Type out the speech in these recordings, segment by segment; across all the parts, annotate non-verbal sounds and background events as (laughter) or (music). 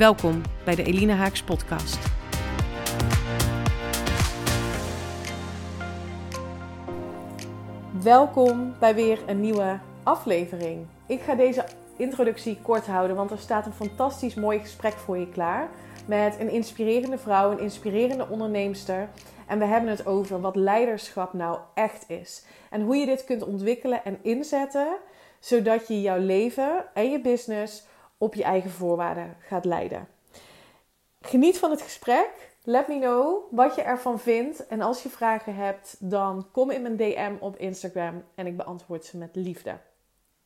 Welkom bij de Elina Haaks podcast. Welkom bij weer een nieuwe aflevering. Ik ga deze introductie kort houden, want er staat een fantastisch mooi gesprek voor je klaar met een inspirerende vrouw, een inspirerende onderneemster. En we hebben het over wat leiderschap nou echt is. En hoe je dit kunt ontwikkelen en inzetten, zodat je jouw leven en je business op je eigen voorwaarden gaat leiden. Geniet van het gesprek. Let me know wat je ervan vindt. En als je vragen hebt, dan kom in mijn DM op Instagram en ik beantwoord ze met liefde.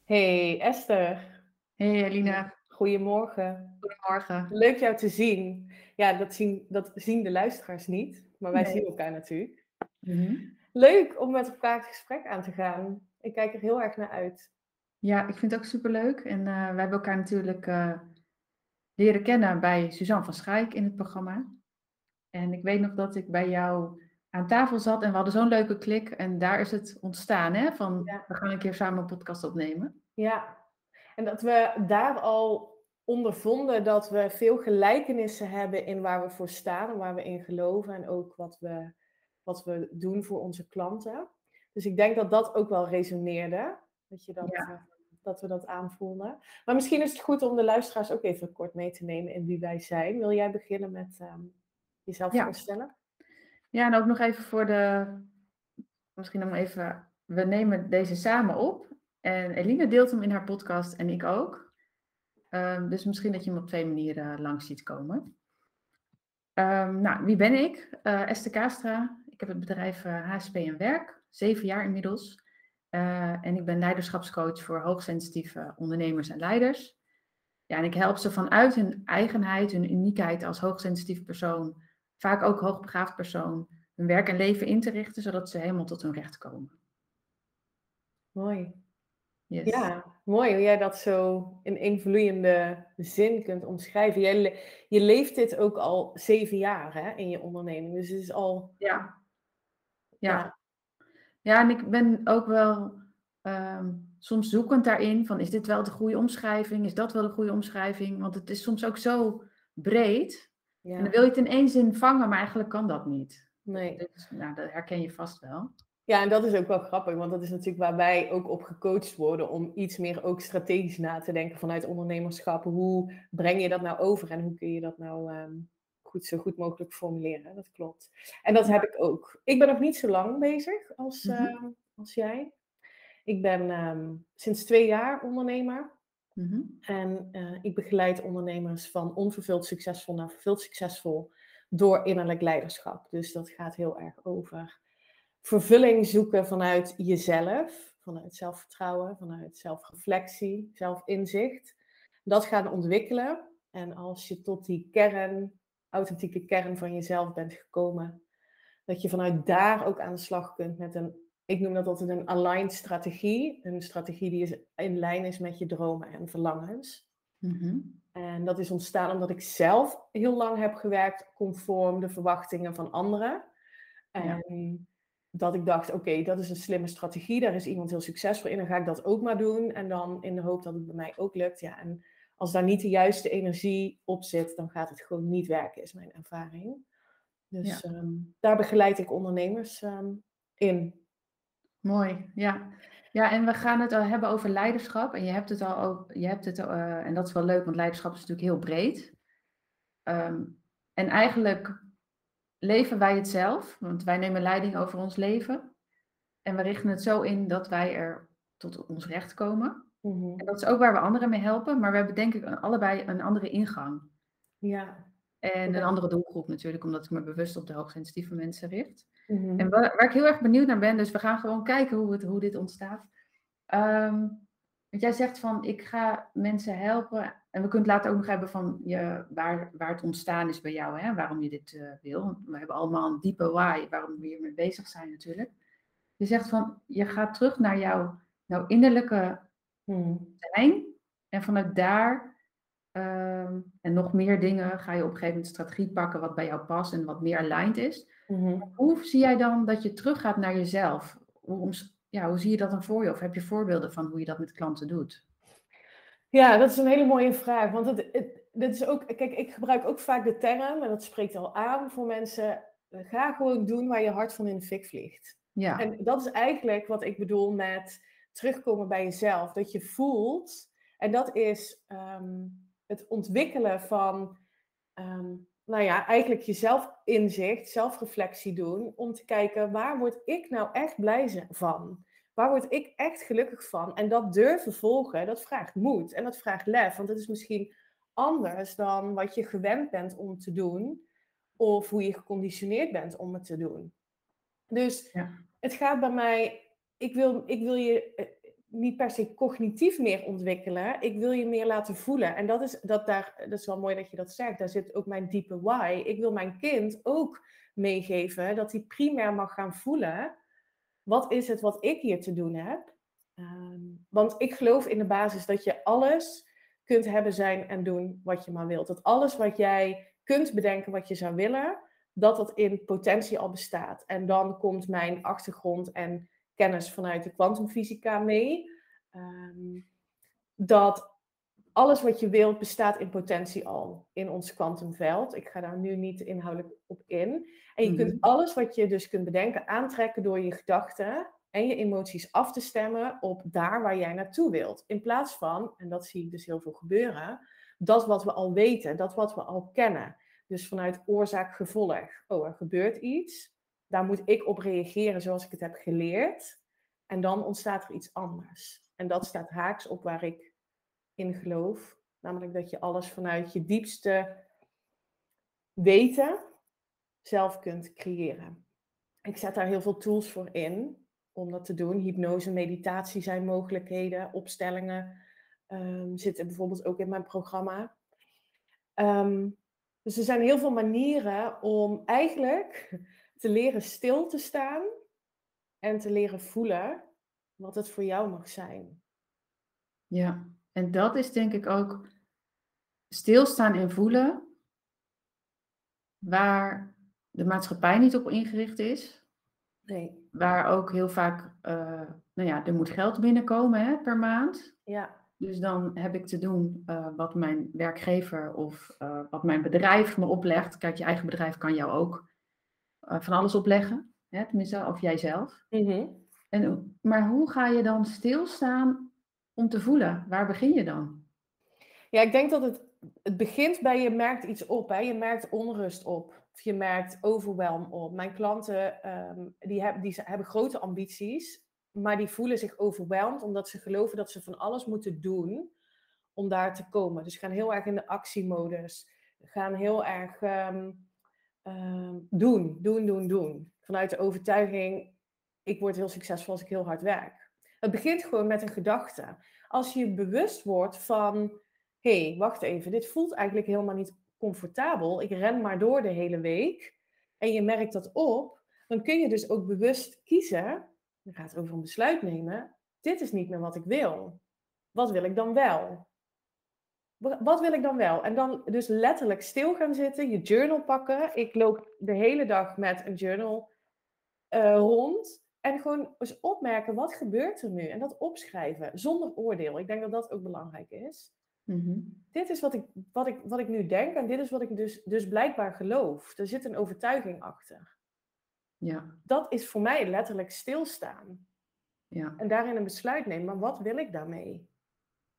Hey Esther. Hey Alina. Goedemorgen. Goedemorgen. Leuk jou te zien. Ja, dat zien, dat zien de luisteraars niet, maar wij zien elkaar natuurlijk. Mhm. Leuk om met elkaar het gesprek aan te gaan. Ik kijk er heel erg naar uit. Ja, ik vind het ook superleuk. En uh, we hebben elkaar natuurlijk uh, leren kennen bij Suzanne van Schaik in het programma. En ik weet nog dat ik bij jou aan tafel zat en we hadden zo'n leuke klik. En daar is het ontstaan, hè? Van we gaan een keer samen een podcast opnemen. Ja, en dat we daar al ondervonden dat we veel gelijkenissen hebben in waar we voor staan en waar we in geloven. En ook wat we, wat we doen voor onze klanten. Dus ik denk dat dat ook wel resoneerde. Dat je dat ja. Eh, dat we dat aanvoelden. Maar misschien is het goed om de luisteraars ook even kort mee te nemen in wie wij zijn. Wil jij beginnen met um, jezelf ja. voorstellen? Ja, en ook nog even voor de. Misschien om even. We nemen deze samen op. En Eline deelt hem in haar podcast en ik ook. Um, dus misschien dat je hem op twee manieren langs ziet komen. Um, nou, wie ben ik? Uh, Esther Kastra. Ik heb het bedrijf uh, eh, HSP en Werk. Zeven jaar inmiddels. Uh, en ik ben leiderschapscoach voor hoogsensitieve ondernemers en leiders. Ja, en ik help ze vanuit hun eigenheid, hun uniekheid als hoogsensitief persoon, vaak ook hoogbegaafd persoon, hun werk en leven in te richten, zodat ze helemaal tot hun recht komen. Mooi. Yes. Ja, mooi hoe jij dat zo in één vloeiende zin kunt omschrijven. Jij, je leeft dit ook al zeven jaar hè, in je onderneming, dus het is al... Ja. ja. ja. Ja, en ik ben ook wel ehm, soms zoekend daarin van is dit wel de goede omschrijving? Is dat wel de goede omschrijving? Want het is soms ook zo breed. Ja. En dan wil je het in één zin vangen, maar eigenlijk kan dat niet. Nee. Dus, nou, dat herken je vast wel. Ja, en dat is ook wel grappig, want dat is natuurlijk waar wij ook op gecoacht worden om iets meer ook strategisch na te denken vanuit ondernemerschap. Hoe breng je dat nou over en hoe kun je dat nou um, goed, zo goed mogelijk formuleren. Dat klopt. En dat heb ik ook. Ik ben nog niet zo lang bezig als, uh, als jij. Ik ben um, sinds twee jaar ondernemer. Mm -hmm. En uh, ik begeleid ondernemers van onvervuld succesvol naar vervuld succesvol door innerlijk leiderschap. Dus dat gaat heel erg over vervulling zoeken vanuit jezelf, vanuit zelfvertrouwen, vanuit zelfreflectie, zelfinzicht. Dat gaan ontwikkelen. En als je tot die kern authentieke kern van jezelf bent gekomen. Dat je vanuit daar ook aan de slag kunt met een, ik noem dat altijd een aligned strategie. Een strategie die in lijn is met je dromen en verlangens. Mm-hmm. En dat is ontstaan omdat ik zelf heel lang heb gewerkt conform de verwachtingen van anderen. En dat ik dacht, oké, dat is een slimme strategie. Daar is iemand heel succesvol in. Dan ga ik dat ook maar doen. En dan in de hoop dat het bij mij ook lukt. Ja, en als daar niet de juiste energie op zit, dan gaat het gewoon niet werken, is mijn ervaring. Dus ehm, daar begeleid ik ondernemers ehm, in. Mooi, ja. Ja, en we gaan het al hebben over leiderschap. En je hebt het al, over, je hebt het, uh, en dat is wel leuk, want leiderschap is natuurlijk heel breed. Um, en eigenlijk leven wij het zelf, want wij nemen leiding over ons leven. En we richten het zo in dat wij er tot ons recht komen. Mhm. En dat is ook waar we anderen mee helpen, maar we hebben denk ik allebei een andere ingang. Ja. En een andere doelgroep natuurlijk, omdat ik me bewust op de hoogsensitieve mensen richt. Mhm. En waar, waar, ik heel erg benieuwd naar ben, dus we gaan gewoon kijken hoe, het, hoe dit ontstaat. Um, want jij zegt van, ik ga mensen helpen En we kunnen het later ook nog hebben van je, waar, waar het ontstaan is bij jou, hè? waarom je dit uh, wil. We hebben allemaal een diepe why, waarom we hiermee bezig zijn natuurlijk. Je zegt van, je gaat terug naar jouw, jouw innerlijke hmm. zijn. En vanuit daar ehm, en nog meer dingen ga je op een gegeven moment strategie pakken wat bij jou past en wat meer aligned is. Hmm. Hoe zie jij dan dat je teruggaat naar jezelf? Hoe, ja, hoe zie je dat dan voor je? Of heb je voorbeelden van hoe je dat met klanten doet? Ja, dat is een hele mooie vraag. Want het, het, is ook, kijk, ik gebruik ook vaak de term, en dat spreekt al aan voor mensen. Ga gewoon doen waar je hart van in de fik vliegt. Ja. En dat is eigenlijk wat ik bedoel met terugkomen bij jezelf. Dat je voelt, en dat is ehm, het ontwikkelen van, um, nou ja, eigenlijk jezelf inzicht, zelfreflectie doen. Om te kijken, waar word ik nou echt blij van? Waar word ik echt gelukkig van? En dat durven volgen, dat vraagt moed en dat vraagt lef. Want het is misschien anders dan wat je gewend bent om te doen. Of hoe je geconditioneerd bent om het te doen. Dus ja. het gaat bij mij, ik wil, ik wil je eh, niet per se cognitief meer ontwikkelen. Ik wil je meer laten voelen. En dat is, dat daar, dat is wel mooi dat je dat zegt. Daar zit ook mijn diepe why. Ik wil mijn kind ook meegeven dat hij primair mag gaan voelen wat is het wat ik hier te doen heb? Ehm, want ik geloof in de basis dat je alles kunt hebben, zijn en doen wat je maar wilt. Dat alles wat jij kunt bedenken wat je zou willen, dat dat in potentie al bestaat. En dan komt mijn achtergrond en kennis vanuit de kwantumfysica mee. Ehm, dat alles wat je wilt bestaat in potentie al in ons kwantumveld. Ik ga daar nu niet inhoudelijk op in. En je kunt mhm. alles wat je dus kunt bedenken aantrekken door je gedachten en je emoties af te stemmen op daar waar jij naartoe wilt. In plaats van, en dat zie ik dus heel veel gebeuren, dat wat we al weten, dat wat we al kennen. Dus vanuit oorzaak-gevolg. Oh, er gebeurt iets. Daar moet ik op reageren zoals ik het heb geleerd. En dan ontstaat er iets anders. En dat staat haaks op waar ik in geloof. Namelijk dat je alles vanuit je diepste weten zelf kunt creëren. Ik zet daar heel veel tools voor in om dat te doen. Hypnose, meditatie zijn mogelijkheden, opstellingen um, zitten bijvoorbeeld ook in mijn programma. Ehm, dus er zijn heel veel manieren om eigenlijk te leren stil te staan en te leren voelen wat het voor jou mag zijn. Ja, en dat is denk ik ook stilstaan en voelen, waar de maatschappij niet op ingericht is. Nee. Waar ook heel vaak, uh, nou ja, er moet geld binnenkomen hè, per maand. Ja. Dus dan heb ik te doen uh, wat mijn werkgever of uh, wat mijn bedrijf me oplegt. Kijk, je eigen bedrijf kan jou ook van alles opleggen. Hè, tenminste, of jijzelf. Mm -hmm. en, maar hoe ga je dan stilstaan om te voelen? Waar begin je dan? Ja, ik denk dat het, het begint bij je merkt iets op. Hè? Je merkt onrust op. Je merkt overwhelm op. Mijn klanten um, die, hebben, die hebben grote ambities, maar die voelen zich overweldigd omdat ze geloven dat ze van alles moeten doen om daar te komen. Dus gaan heel erg in de actiemodus. Gaan heel erg um, um, doen, doen, doen, doen. Vanuit de overtuiging, ik word heel succesvol als ik heel hard werk. Het begint gewoon met een gedachte. Als je bewust wordt van, hé, hey, wacht even, dit voelt eigenlijk helemaal niet comfortabel. Ik ren maar door de hele week. En je merkt dat op, dan kun je dus ook bewust kiezen. Dan gaat het over een besluit nemen. Dit is niet meer wat ik wil. Wat wil ik dan wel? Wat wil ik dan wel? En dan dus letterlijk stil gaan zitten, je journal pakken. Ik loop de hele dag met een journal uh, rond. En gewoon eens opmerken, wat gebeurt er nu? En dat opschrijven, zonder oordeel. Ik denk dat dat ook belangrijk is. Mhm. Dit is wat ik, wat, ik, wat ik nu denk en dit is wat ik dus, dus blijkbaar geloof. Er zit een overtuiging achter. Ja. Dat is voor mij letterlijk stilstaan. Ja. En daarin een besluit nemen. Maar wat wil ik daarmee?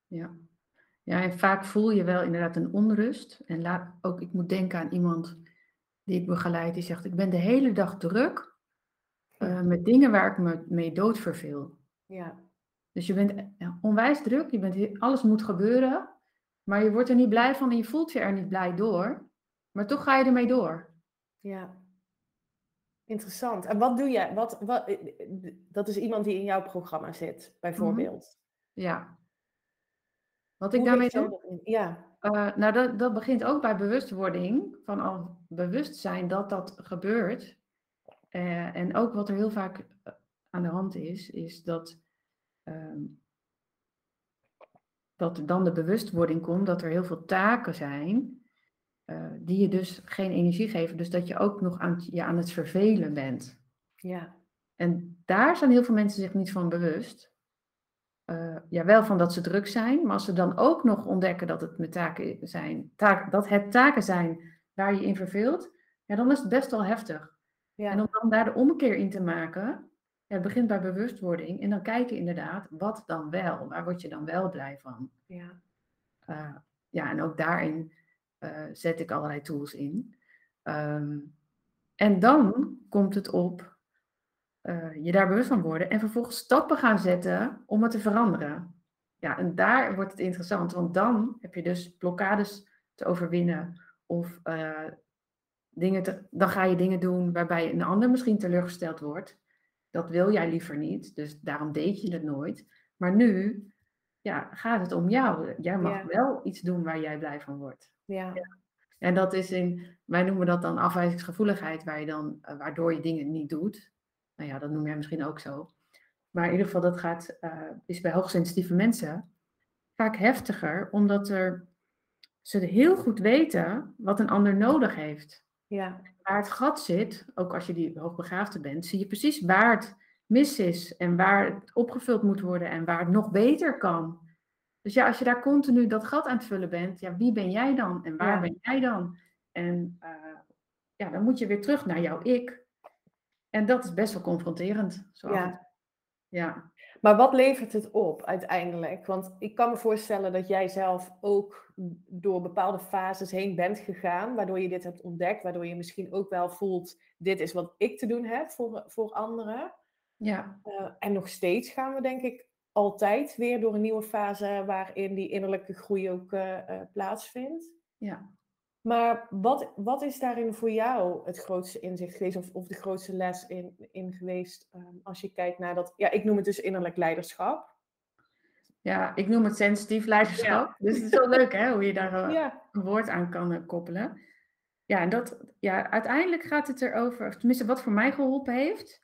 Ja. Ja, en vaak voel je wel inderdaad een onrust. En laat, ook, ik moet denken aan iemand die ik begeleid, die zegt: Ik ben de hele dag druk uh, met dingen waar ik me mee doodverveel. Ja. Dus je bent onwijs druk, je bent, alles moet gebeuren, maar je wordt er niet blij van en je voelt je er niet blij door. Maar toch ga je ermee door. Ja. Interessant. En wat doe je? Wat, wat, eh, dat is iemand die in jouw programma zit, bijvoorbeeld. Mhm. Ja. Wat ik Hoe daarmee doe? Ja, Eh, nou, dat, dat begint ook bij bewustwording, van al bewust zijn dat dat gebeurt. Eh, en ook wat er heel vaak eh, aan de hand is, is dat, ehm, dat er dan de bewustwording komt dat er heel veel taken zijn die je dus geen energie geven. Dus dat je ook nog aan, je aan het vervelen bent. ja, En daar zijn heel veel mensen zich niet van bewust. Eh, ja, wel van dat ze druk zijn, maar als ze dan ook nog ontdekken dat het, met taken zijn, taak, dat het taken zijn waar je in verveelt, ja, dan is het best wel heftig. ja, En om dan daar de omkeer in te maken, ja, het begint bij bewustwording en dan kijken inderdaad, wat dan wel? Waar word je dan wel blij van? ja, Eh, ja, en ook daarin eh, zet ik allerlei tools in. Ehm, en dan komt het op eh, je daar bewust van worden en vervolgens stappen gaan zetten om het te veranderen. Ja, en daar wordt het interessant, want dan heb je dus blokkades te overwinnen of eh, dingen te, dan ga je dingen doen waarbij een ander misschien teleurgesteld wordt. Dat wil jij liever niet, dus daarom deed je het nooit. Maar nu ja, gaat het om jou. Jij mag Ja. wel iets doen waar jij blij van wordt. ja, En dat is in, wij noemen dat dan afwijzingsgevoeligheid, waar je dan, eh, waardoor je dingen niet doet. Nou ja, dat noem jij misschien ook zo. Maar in ieder geval, dat gaat, eh, is bij hoogsensitieve mensen vaak heftiger, omdat er, ze heel goed weten wat een ander nodig heeft. ja, Waar het gat zit, ook als je die hoogbegaafde bent, zie je precies waar het mis is en waar het opgevuld moet worden en waar het nog beter kan. Dus ja, als je daar continu dat gat aan het vullen bent, ja, wie ben jij dan en waar Ja. ben jij dan? En eh, ja, dan moet je weer terug naar jouw ik. En dat is best wel confronterend. Zo ja. ja. Maar wat levert het op uiteindelijk? Want ik kan me voorstellen dat jij zelf ook door bepaalde fases heen bent gegaan, waardoor je dit hebt ontdekt, waardoor je misschien ook wel voelt, dit is wat ik te doen heb voor, voor anderen. Ja. Eh, en nog steeds gaan we denk ik altijd weer door een nieuwe fase waarin die innerlijke groei ook eh, eh, plaatsvindt. ja. Maar wat, wat is daarin voor jou het grootste inzicht geweest of, of de grootste les in, in geweest ehm, als je kijkt naar dat, ja, ik noem het dus innerlijk leiderschap. Ja, ik noem het sensitief leiderschap. Dus het is wel leuk hè, hoe je daar eh, Ja, een woord aan kan eh, koppelen. Ja, en dat, ja, uiteindelijk gaat het erover, of tenminste wat voor mij geholpen heeft,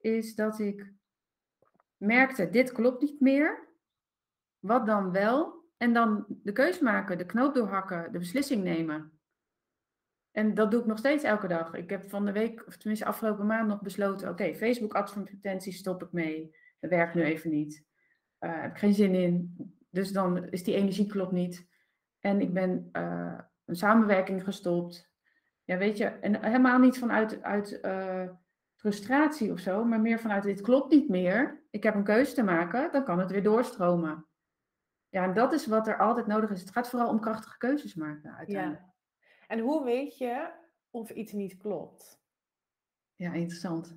is dat ik merkte, dit klopt niet meer. Wat dan wel? En dan de keus maken, de knoop doorhakken, de beslissing nemen. En dat doe ik nog steeds elke dag. Ik heb van de week, of tenminste afgelopen maand nog besloten, oké, Facebook advertenties stop ik mee. Dat werkt nu even niet. Eh heb ik geen zin in. Dus dan is die energie klopt niet. En ik ben eh, een samenwerking gestopt. Ja, weet je, en helemaal niet vanuit uit, eh, frustratie of zo, maar meer vanuit dit klopt niet meer. Ik heb een keuze te maken, dan kan het weer doorstromen. Ja, en dat is wat er altijd nodig is. Het gaat vooral om krachtige keuzes maken uiteindelijk. ja. En hoe weet je of iets niet klopt? Ja, interessant.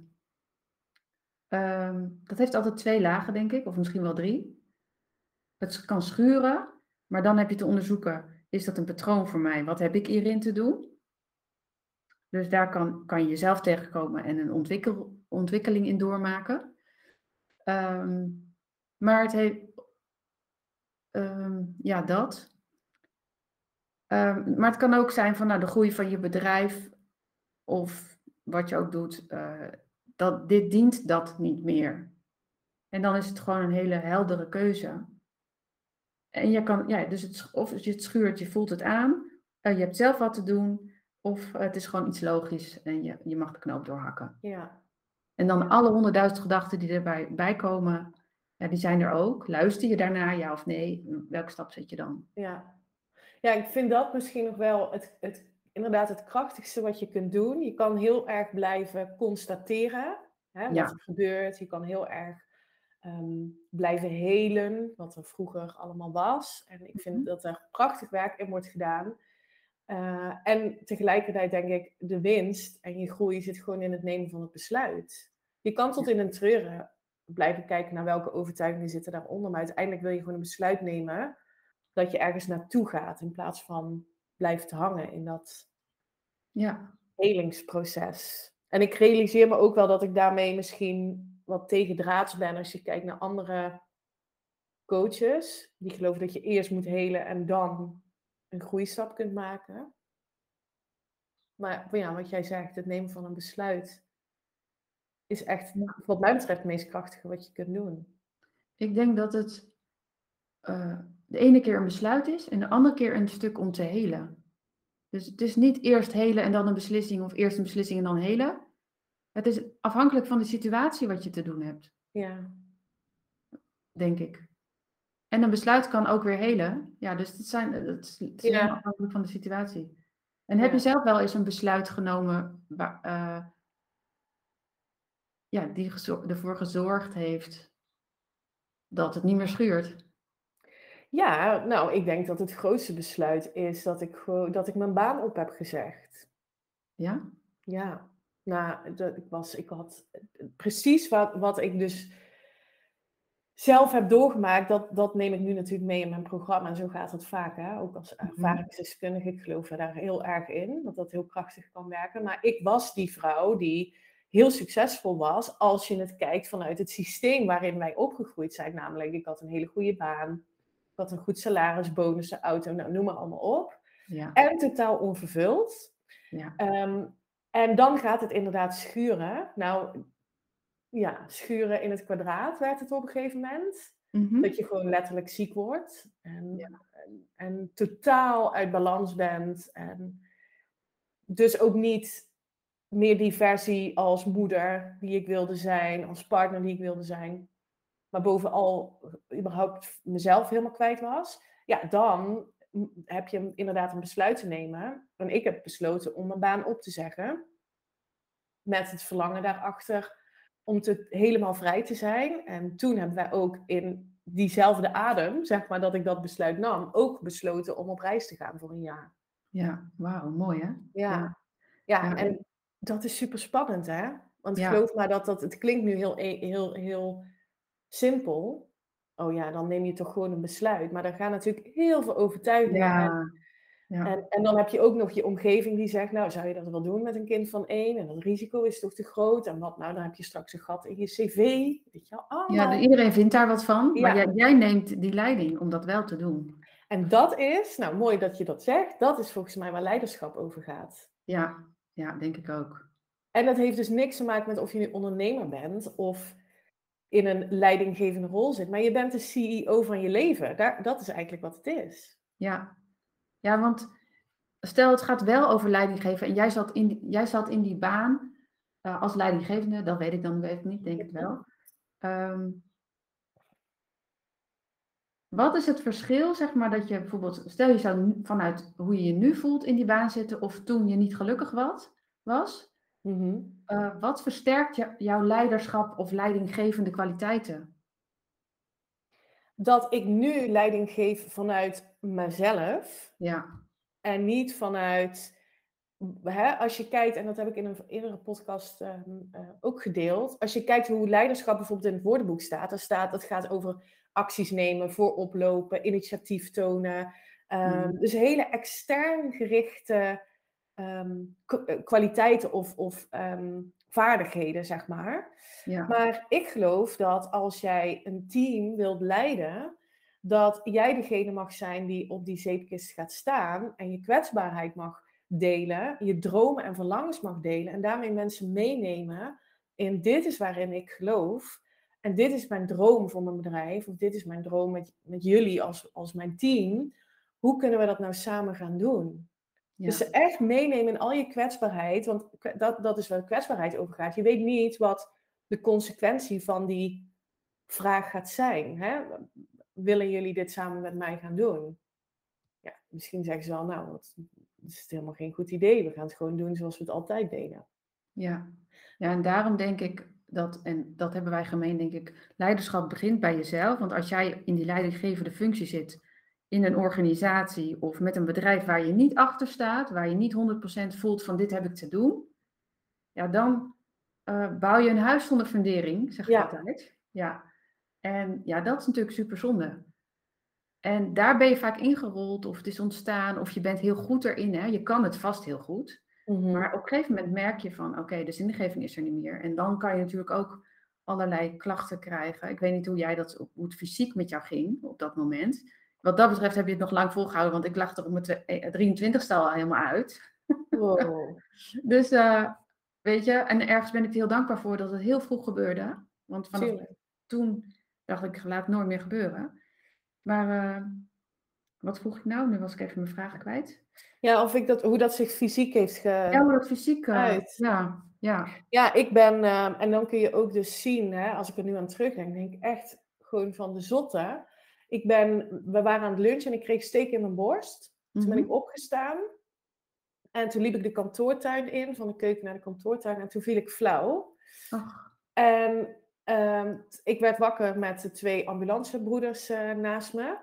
Ehm, dat heeft altijd twee lagen, denk ik, of misschien wel drie. Het kan schuren, maar dan heb je te onderzoeken, is dat een patroon voor mij? Wat heb ik hierin te doen? Dus daar kan, kan je jezelf tegenkomen en een ontwikkel, ontwikkeling in doormaken. Ehm, maar het heeft, ehm, ja, dat. Ehm, maar het kan ook zijn van nou, de groei van je bedrijf of wat je ook doet, eh, dat dit dient dat niet meer. En dan is het gewoon een hele heldere keuze. En je kan, ja, dus het, of je het schuurt, je voelt het aan, eh, je hebt zelf wat te doen, of het is gewoon iets logisch en je, je mag de knoop doorhakken. Ja, En dan alle honderdduizend gedachten die erbij bij komen, ja, die zijn er ook. Luister je daarna, ja of nee? Welke stap zet je dan? ja. Ja, ik vind dat misschien nog wel het, het, inderdaad het krachtigste wat je kunt doen. Je kan heel erg blijven constateren hè, wat Ja. er gebeurt. Je kan heel erg ehm, blijven helen, wat er vroeger allemaal was. En ik vind Mhm. dat er prachtig werk in wordt gedaan. Eh, en tegelijkertijd denk ik, de winst en je groei zit gewoon in het nemen van het besluit. Je kan tot in een treuren blijven kijken naar welke overtuigingen zitten daaronder. Maar uiteindelijk wil je gewoon een besluit nemen dat je ergens naartoe gaat. In plaats van blijft hangen in dat Ja, helingsproces. En ik realiseer me ook wel dat ik daarmee misschien wat tegendraads ben als je kijkt naar andere coaches die geloven dat je eerst moet helen en dan een groeistap kunt maken. Maar ja, wat jij zegt, het nemen van een besluit is echt, wat mij betreft, het meest krachtige wat je kunt doen. Ik denk dat het uh, de ene keer een besluit is en de andere keer een stuk om te helen. Dus het is niet eerst helen en dan een beslissing of eerst een beslissing en dan helen. Het is afhankelijk van de situatie wat je te doen hebt. Ja. Denk ik. En een besluit kan ook weer helen. Ja, dus het, zijn, het is ja. afhankelijk van de situatie. En heb je zelf wel eens een besluit genomen waar, uh, ja, die ervoor gezorgd heeft dat het niet meer schuurt? Ja, nou, ik denk dat het grootste besluit is dat ik, dat ik mijn baan op heb gezegd. Ja? Ja. Nou, dat, ik, was, ik had precies wat, wat ik dus zelf heb doorgemaakt, dat, dat neem ik nu natuurlijk mee in mijn programma. En zo gaat het vaak, hè? ook als mhm. ervaringsdeskundige. Ik geloof daar heel erg in, dat dat heel krachtig kan werken. Maar ik was die vrouw die heel succesvol was als je het kijkt vanuit het systeem waarin wij opgegroeid zijn. Namelijk, ik had een hele goede baan had een goed salaris, bonussen, auto, nou, noem maar allemaal op. Ja. En totaal onvervuld. Ja. Ehm, en dan gaat het inderdaad schuren. Nou, ja, schuren in het kwadraat werd het op een gegeven moment. Mhm. Dat je gewoon letterlijk ziek wordt. En, en, en, totaal uit balans bent. En dus ook niet meer die versie als moeder die ik wilde zijn, als partner die ik wilde zijn maar bovenal überhaupt mezelf helemaal kwijt was, ja, dan heb je inderdaad een besluit te nemen. En ik heb besloten om mijn baan op te zeggen. Met het verlangen daarachter om te, helemaal vrij te zijn. En toen hebben wij ook in diezelfde adem, zeg maar, dat ik dat besluit nam, ook besloten om op reis te gaan voor een jaar. Ja, wauw, mooi hè? Ja. ja. en dat is super spannend hè? Want ik geloof maar dat dat, het klinkt nu heel, heel, heel simpel, oh ja, dan neem je toch gewoon een besluit. Maar er gaan natuurlijk heel veel overtuigingen. Ja. Ja. En, en dan heb je ook nog je omgeving die zegt, nou zou je dat wel doen met een kind van één? En dat risico is toch te groot? En wat nou, dan heb je straks een gat in je cv. Weet je wel? Ja, iedereen vindt daar wat van, maar jij, jij, neemt die leiding om dat wel te doen. En dat is, nou mooi dat je dat zegt, dat is volgens mij waar leiderschap over gaat. Ja, ja, denk ik ook. En dat heeft dus niks te maken met of je nu ondernemer bent of in een leidinggevende rol zit. Maar je bent de CEO van je leven. Daar, dat is eigenlijk wat het is. Ja, ja want stel het gaat wel over leidinggeven en jij zat in, jij zat in die baan uh, als leidinggevende, dat weet ik dan ik niet, denk ik wel. Um, wat is het verschil, zeg maar, dat je bijvoorbeeld, stel je zou vanuit hoe je je nu voelt in die baan zitten of toen je niet gelukkig was, Mhm. Eh, wat versterkt jouw leiderschap of leidinggevende kwaliteiten? Dat ik nu leiding geef vanuit mezelf. Ja. En niet vanuit. Hè, als je kijkt, en dat heb ik in een eerdere podcast ehm, eh, ook gedeeld. Als je kijkt hoe leiderschap bijvoorbeeld in het woordenboek staat, dan staat dat gaat over acties nemen, vooroplopen, initiatief tonen. Mm. Dus hele extern gerichte Ehm, eh, kwaliteiten of, of ehm, vaardigheden, zeg maar. Ja. Maar ik geloof dat als jij een team wilt leiden, dat jij degene mag zijn die op die zeepkist gaat staan en je kwetsbaarheid mag delen, je dromen en verlangens mag delen en daarmee mensen meenemen in dit is waarin ik geloof en dit is mijn droom voor mijn bedrijf of dit is mijn droom met, met jullie als, als mijn team. Hoe kunnen we dat nou samen gaan doen? Dus echt meenemen in al je kwetsbaarheid, want dat, dat is waar kwetsbaarheid over gaat. Je weet niet wat de consequentie van die vraag gaat zijn. Hè? Willen jullie dit samen met mij gaan doen? Ja, misschien zeggen ze wel, nou, dat is helemaal geen goed idee. We gaan het gewoon doen zoals we het altijd deden. Ja, ja en daarom denk ik dat, en dat hebben wij gemeen, denk ik, leiderschap begint bij jezelf. Want als jij in die leidinggevende functie zit, in een organisatie of met een bedrijf waar je niet achter staat, waar je niet 100% voelt van dit heb ik te doen, ja, dan uh, bouw je een huis zonder fundering, zeg ik ja. altijd. Ja. En ja, dat is natuurlijk super zonde. En daar ben je vaak ingerold, of het is ontstaan, of je bent heel goed erin. Hè? Je kan het vast heel goed. Mhm. Maar op een gegeven moment merk je van, oké, de zingeving is er niet meer. En dan kan je natuurlijk ook allerlei klachten krijgen. Ik weet niet hoe jij dat, hoe het fysiek met jou ging op dat moment. Wat dat betreft heb je het nog lang volgehouden, want ik lag er om mijn 23ste al helemaal uit. Wow. (laughs) dus uh, weet je, en ergens ben ik er heel dankbaar voor dat het heel vroeg gebeurde. Want vanaf toen dacht ik, laat het nooit meer gebeuren. Maar uh, wat vroeg ik nou? Nu was ik even mijn vragen kwijt. Ja, of ik dat, hoe dat zich fysiek heeft ge... Ja, hoe dat fysiek uh, uit. Ja, ja. ja, ik ben, en dan kun je ook dus zien, hè, als ik er nu aan terugdenk, denk ik echt gewoon van de zotte. Ik ben, we waren aan het lunchen en ik kreeg steek in mijn borst. Toen ben mhm. ik opgestaan. En toen liep ik de kantoortuin in, van de keuken naar de kantoortuin. En toen viel ik flauw. En Ehm, ik werd wakker met de twee ambulancebroeders uh, naast me.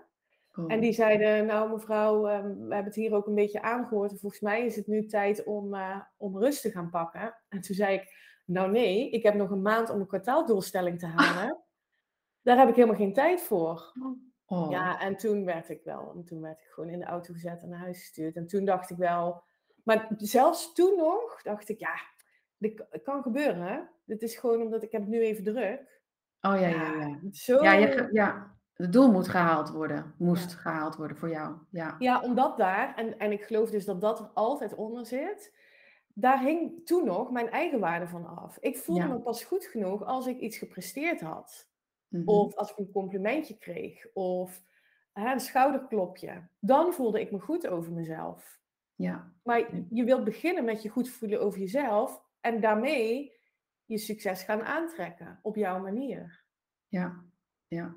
En oh. die zeiden, nou mevrouw, um, we hebben het hier ook een beetje aangehoord. En volgens mij is het nu tijd om, uh, om rust te gaan pakken. En toen zei ik, nou nee, ik heb nog een maand om een kwartaaldoelstelling te halen. (laughs) Daar heb ik helemaal geen tijd voor. Oh. Ja, en toen werd ik wel, en toen werd ik gewoon in de auto gezet en naar huis gestuurd. En toen dacht ik wel, maar zelfs toen nog dacht ik, ja, dit kan gebeuren. Dit is gewoon omdat ik heb het nu even druk. Oh ja, ja, ja. Zo... Ja, je, ja, het doel moet gehaald worden. Moest gehaald worden voor jou. Ja, ja omdat daar, en, en ik geloof dus dat dat er altijd onder zit. Daar hing toen nog mijn eigen waarde van af. Ik voelde me pas goed genoeg als ik iets gepresteerd had. Mhm. Of als ik een complimentje kreeg. Of hè, een schouderklopje. Dan voelde ik me goed over mezelf. Ja. Maar je wilt beginnen met je goed voelen over jezelf. En daarmee je succes gaan aantrekken op jouw manier. Ja, ja.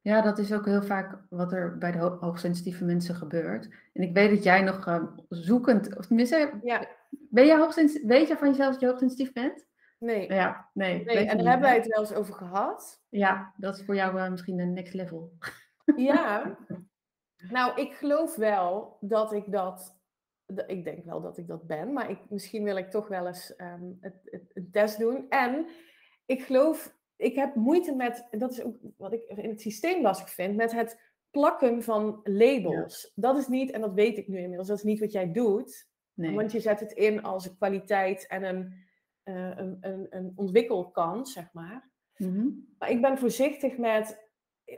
Ja, dat is ook heel vaak wat er bij de hoogsensitieve mensen gebeurt. En ik weet dat jij nog uh, zoekend, of tenminste, ja. ben jij hoogsensitief, weet je van jezelf dat je hoogsensitief bent? Nee. Ja, nee. nee en daar hebben wij het wel eens over gehad. Ja, dat is voor jou uh, misschien een next level. Ja, (laughs) nou, ik geloof wel dat ik dat ik denk wel dat ik dat ben, maar ik, misschien wil ik toch wel eens um, het, het, het, test doen. En ik geloof, ik heb moeite met, dat is ook wat ik in het systeem lastig vind, met het plakken van labels. Dat is niet, en dat weet ik nu inmiddels, dat is niet wat jij doet. Nee. Want je zet het in als een kwaliteit en een, uh, een, een, een ontwikkelkans, zeg maar. Mm Maar ik ben voorzichtig met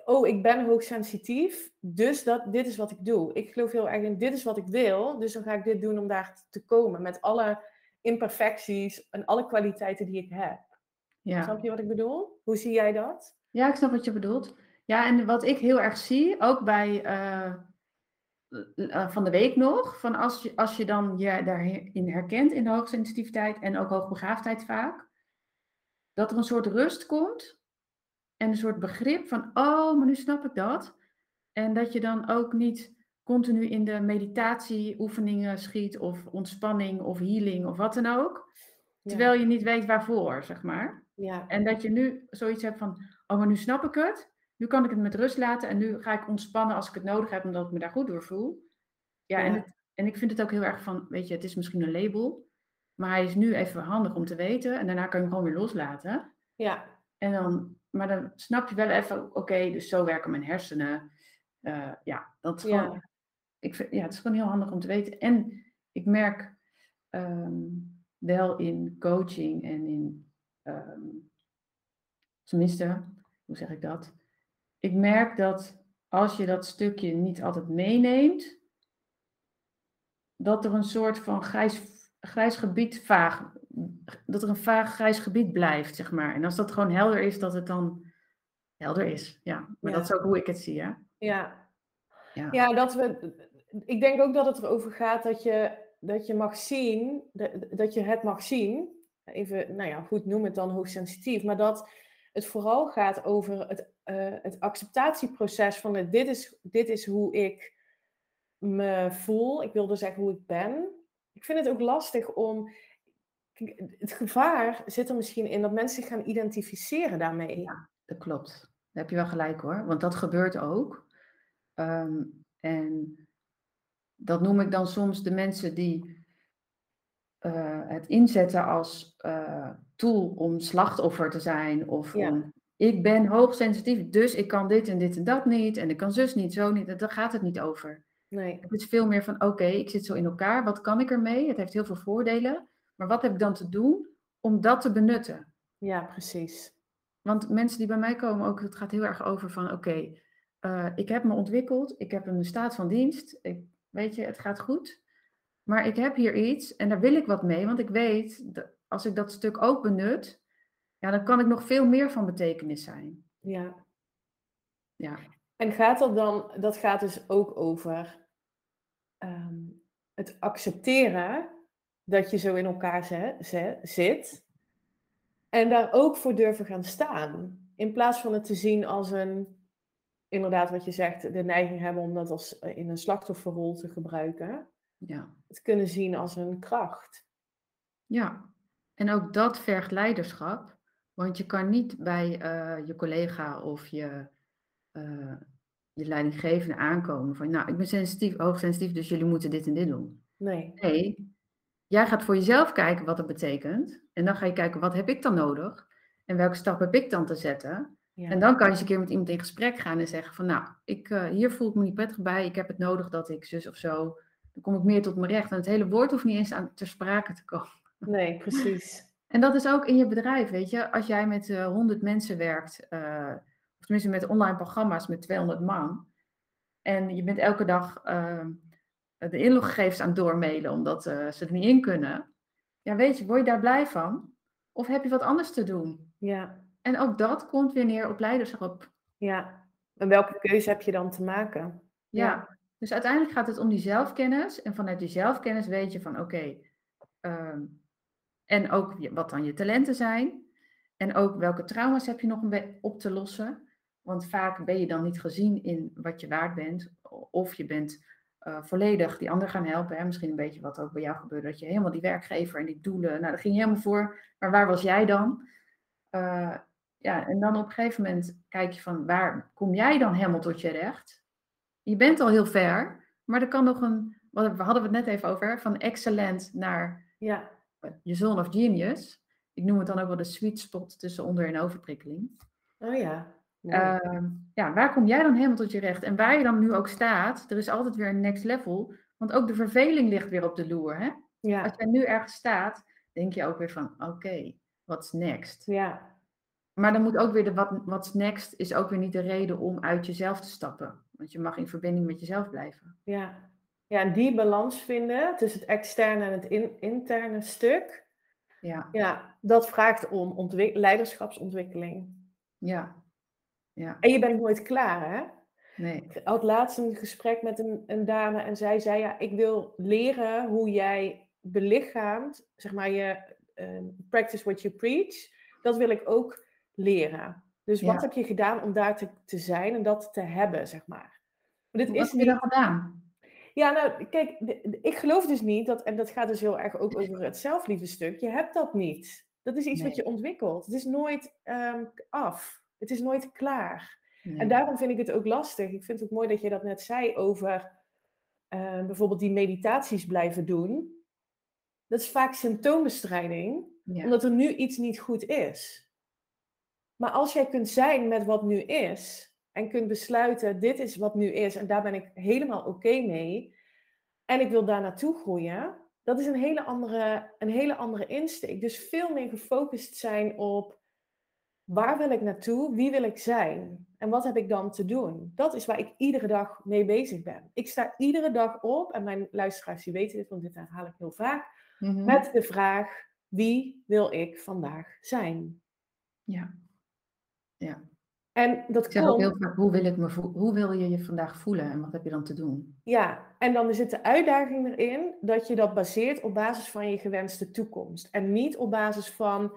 oh, ik ben hoogsensitief, dus dat, dit is wat ik doe. Ik geloof heel erg in, dit is wat ik wil, dus dan ga ik dit doen om daar te komen. Met alle imperfecties en alle kwaliteiten die ik heb. Ja. Snap je wat ik bedoel? Hoe zie jij dat? Ja, ik snap wat je bedoelt. Ja, en wat ik heel erg zie, ook bij uh, van de week nog, van als je, als je dan je daarin herkent in de hoogsensitiviteit en ook hoogbegaafdheid vaak, dat er een soort rust komt en een soort begrip van, oh, maar nu snap ik dat. En dat je dan ook niet continu in de meditatieoefeningen schiet of ontspanning of healing of wat dan ook. Terwijl je niet weet waarvoor, zeg maar. Ja. En dat je nu zoiets hebt van, oh, maar nu snap ik het. Nu kan ik het met rust laten en nu ga ik ontspannen als ik het nodig heb, omdat ik me daar goed door voel. Ja, En, het, en ik vind het ook heel erg van, weet je, het is misschien een label, maar hij is nu even handig om te weten en daarna kan je hem gewoon weer loslaten. Ja. En dan maar dan snap je wel even, oké, dus zo werken mijn hersenen. Uh, ja, dat is gewoon, ja. Ik vind, ja, het is gewoon heel handig om te weten. En ik merk um, wel in coaching en in, um, tenminste, hoe zeg ik dat? Ik merk dat als je dat stukje niet altijd meeneemt, dat er een soort van grijs, grijs gebied vaag dat er een vaag grijs gebied blijft, zeg maar. En als dat gewoon helder is, dat het dan helder is. Ja, maar dat is ook hoe ik het zie, ja. Ja. Ja, ja dat we... Ik denk ook dat het erover gaat dat je, dat je mag zien, dat je het mag zien. Even, nou ja, goed, noem het dan hoogsensitief. Maar dat het vooral gaat over het, uh, het acceptatieproces van het, dit, is, dit is hoe ik me voel. Ik wilde zeggen hoe ik ben. Ik vind het ook lastig om het gevaar zit er misschien in dat mensen zich gaan identificeren daarmee. Ja, dat klopt. Daar heb je wel gelijk hoor, want dat gebeurt ook. Ehm, en dat noem ik dan soms de mensen die uh, het inzetten als uh, tool om slachtoffer te zijn. Of om, ik ben hoogsensitief, dus ik kan dit en dit en dat niet. En ik kan zus niet, zo niet. Daar gaat het niet over. Nee. Het is veel meer van, oké, ik zit zo in elkaar. Wat kan ik ermee? Het heeft heel veel voordelen. Maar wat heb ik dan te doen om dat te benutten? Ja, precies. want mensen die bij mij komen ook, het gaat heel erg over van oké, eh, ik heb me ontwikkeld, ik heb een staat van dienst, ik, weet je, het gaat goed. Maar ik heb hier iets en daar wil ik wat mee, want ik weet, dat als ik dat stuk ook benut, ja, dan kan ik nog veel meer van betekenis zijn. Ja. Ja, En gaat dat dan, dat gaat dus ook over ehm, het accepteren dat je zo in elkaar ze- ze- zit. En daar ook voor durven gaan staan. In plaats van het te zien als een, inderdaad wat je zegt, de neiging hebben om dat als eh, in een slachtofferrol te gebruiken. ja, Het kunnen zien als een kracht. ja. En ook dat vergt leiderschap, want je kan niet bij eh, je collega of je, eh, je leidinggevende aankomen van, nou, ik ben sensitief, hoogsensitief, dus jullie moeten dit en dit doen. Nee. Nee, jij gaat voor jezelf kijken wat dat betekent. En dan ga je kijken, wat heb ik dan nodig? En welke stap heb ik dan te zetten? Ja. En dan kan je eens een keer met iemand in gesprek gaan en zeggen van, nou, ik, eh, hier voel ik me niet prettig bij. Ik heb het nodig dat ik zus of zo. Dan kom ik meer tot mijn recht. En het hele woord hoeft niet eens aan ter sprake te komen. Nee, precies. En dat is ook in je bedrijf, weet je. Als jij met eh 100 mensen werkt, eh, of tenminste met online programma's met 200 man. En je bent elke dag eh, de inloggegevens aan het doormailen omdat eh, ze er niet in kunnen. Ja, weet je, word je daar blij van? Of heb je wat anders te doen? Ja. En ook dat komt weer neer op leiderschap. Ja. En welke keuze heb je dan te maken? Ja. Dus uiteindelijk gaat het om die zelfkennis. En vanuit die zelfkennis weet je van oké. ehm, en ook wat dan je talenten zijn. En ook welke trauma's heb je nog op te lossen. Want vaak ben je dan niet gezien in wat je waard bent. Of je bent eh, volledig die ander gaan helpen. Hè? Misschien een beetje wat ook bij jou gebeurde. Dat je helemaal die werkgever en die doelen. Nou, daar ging je helemaal voor. Maar waar was jij dan? Eh, ja, en dan op een gegeven moment kijk je van waar kom jij dan helemaal tot je recht? Je bent al heel ver, maar er kan nog een, we hadden we het net even over, van excellent naar Ja. Je zone of genius. Ik noem het dan ook wel de sweet spot tussen onder- en overprikkeling. Oh ja. Mooi. Ehm, ja, waar kom jij dan helemaal tot je recht? En waar je dan nu ook staat, er is altijd weer een next level. Want ook de verveling ligt weer op de loer. Hè? ja. Als jij nu ergens staat, denk je ook weer van, oké, what's next? Ja. Maar dan moet ook weer de wat, what's next is ook weer niet de reden om uit jezelf te stappen. Want je mag in verbinding met jezelf blijven. Ja. Ja, die balans vinden tussen het externe en het in- interne stuk. Ja, Ja, dat vraagt om ontwik- leiderschapsontwikkeling. ja, ja, En je bent nooit klaar, hè? nee, Ik had laatst een gesprek met een, een dame en zij zei: Ja, ik wil leren hoe jij belichaamt, zeg maar, je eh, practice what you preach. Dat wil ik ook leren. Dus wat Ja. heb je gedaan om daar te, te zijn en dat te hebben, zeg maar? Maar dit Wat is heb je dan gedaan? Ja, nou, kijk, ik geloof dus niet dat, en dat gaat dus heel erg ook over het zelfliefdestuk. Je hebt dat niet. Dat is iets wat je ontwikkelt. Het is nooit ehm, af. Het is nooit klaar. Nee. En daarom vind ik het ook lastig. Ik vind het mooi dat je dat net zei over eh, bijvoorbeeld die meditaties blijven doen. Dat is vaak symptoombestrijding, ja. omdat er nu iets niet goed is. Maar als jij kunt zijn met wat nu is en kunt besluiten, dit is wat nu is en daar ben ik helemaal oké mee en ik wil daar naartoe groeien, dat is een hele andere, een hele andere insteek. Dus veel meer gefocust zijn op waar wil ik naartoe, wie wil ik zijn en wat heb ik dan te doen. Dat is waar ik iedere dag mee bezig ben. Ik sta iedere dag op en mijn luisteraars die weten dit, want dit herhaal ik heel vaak, Mhm. met de vraag, wie wil ik vandaag zijn? ja. ja. En dat Ik zeg ook heel vaak, hoe wil, ik me hoe wil je je vandaag voelen en wat heb je dan te doen? ja, en dan zit de uitdaging erin dat je dat baseert op basis van je gewenste toekomst. En niet op basis van,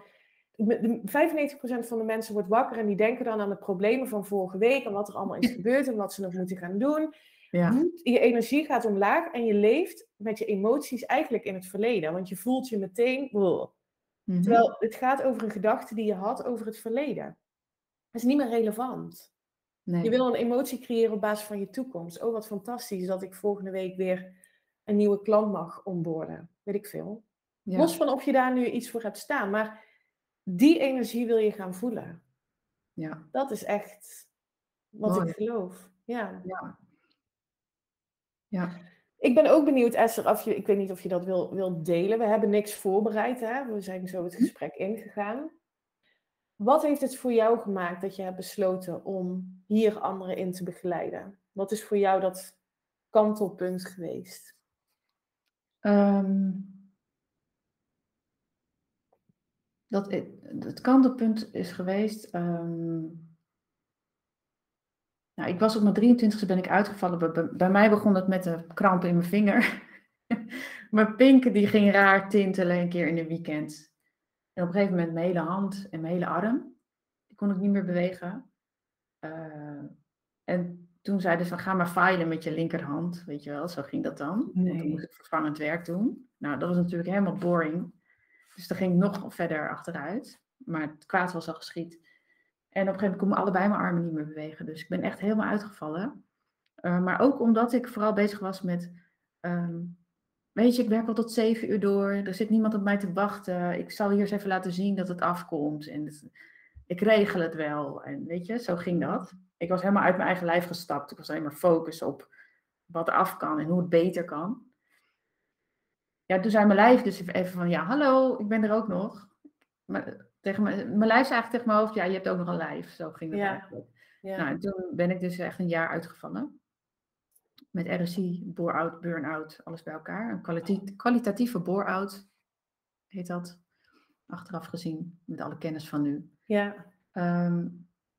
de- 95% van de mensen wordt wakker en die denken dan aan de problemen van vorige week en wat er allemaal is gebeurd en wat ze nog moeten gaan doen. Ja, Je energie gaat omlaag en je leeft met je emoties eigenlijk in het verleden, want je voelt je meteen. Mhm. terwijl het gaat over een gedachte die je had over het verleden. Dat is niet meer relevant. nee. Je wil een emotie creëren op basis van je toekomst. Oh, wat fantastisch dat ik volgende week weer een nieuwe klant mag onboorden. Weet ik veel. ja. Los van of je daar nu iets voor hebt staan. Maar die energie wil je gaan voelen. Ja, Dat is echt wat Mooi. ik geloof. Ja. ja. Ja, Ik ben ook benieuwd, Esther, of je, ik weet niet of je dat wil, wil delen. We hebben niks voorbereid, hè? We zijn zo het gesprek ingegaan. Wat heeft het voor jou gemaakt dat je hebt besloten om hier anderen in te begeleiden? Wat is voor jou dat kantelpunt geweest? Ehm, dat, het kantelpunt is geweest. ehm, nou, ik was op mijn 23e ben ik uitgevallen. Bij, mij begon het met de kramp in mijn vinger. (laughs) mijn pink die ging raar tintelen een keer in een weekend. En op een gegeven moment mijn hele hand en mijn hele arm. Die kon ik niet meer bewegen. Eh, en toen zeiden ze, ga maar filen met je linkerhand. Weet je wel, zo ging dat dan. Want dan Nee. moest ik vervangend werk doen. Nou, dat was natuurlijk helemaal boring. Dus dan ging ik nog verder achteruit. Maar het kwaad was al geschied. En op een gegeven moment kon ik allebei mijn armen niet meer bewegen. Dus ik ben echt helemaal uitgevallen. Eh, maar ook omdat ik vooral bezig was met... ehm, weet je, ik werk al tot zeven uur door. Er zit niemand op mij te wachten. Ik zal hier eens even laten zien dat het afkomt. En het- ik regel het wel. En weet je, zo ging dat. Ik was helemaal uit mijn eigen lijf gestapt. Ik was alleen maar focus op wat er af kan en hoe het beter kan. Ja, toen zei mijn lijf dus even van, ja, hallo, ik ben er ook nog. Maar, tegen mijn, mijn lijf zei eigenlijk tegen mijn hoofd, ja, je hebt ook nog een lijf. Zo ging het Ja. eigenlijk. Ja. Nou, en toen ben ik dus echt een jaar uitgevallen. Met RSI, bore-out, burn-out, alles bij elkaar. Een kwaliti- kwalitatieve bore-out heet dat. Achteraf gezien, met alle kennis van nu. ja. Ehm,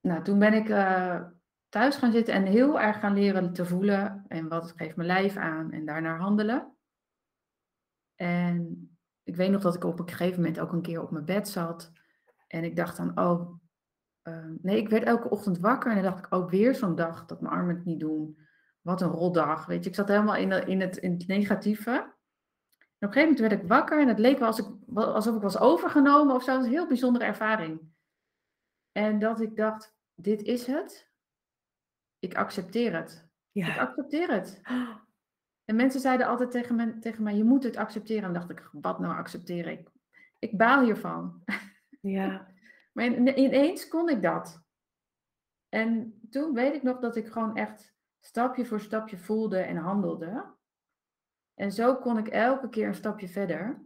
nou, toen ben ik eh, thuis gaan zitten en heel erg gaan leren te voelen. En wat geeft mijn lijf aan en daarnaar handelen. En ik weet nog dat ik op een gegeven moment ook een keer op mijn bed zat. En ik dacht dan, oh, ehm, nee, ik werd elke ochtend wakker. En dan dacht ik, ook weer zo'n dag dat mijn armen het niet doen. Wat een rotdag, weet je. Ik zat helemaal in, de- in, het, in het negatieve. En op een gegeven moment werd ik wakker en het leek wel als ik, alsof ik was overgenomen of zo. Het was een heel bijzondere ervaring. En dat ik dacht, dit is het. Ik accepteer het. Ik Ja. accepteer het. En mensen zeiden altijd tegen, me, tegen mij, je moet het accepteren. En dacht ik, wat nou accepteren? Ik, ik baal hiervan. Ja. (laughs) Maar in- ineens kon ik dat. En toen weet ik nog dat ik gewoon echt stapje voor stapje voelde en handelde. En zo kon ik elke keer een stapje verder.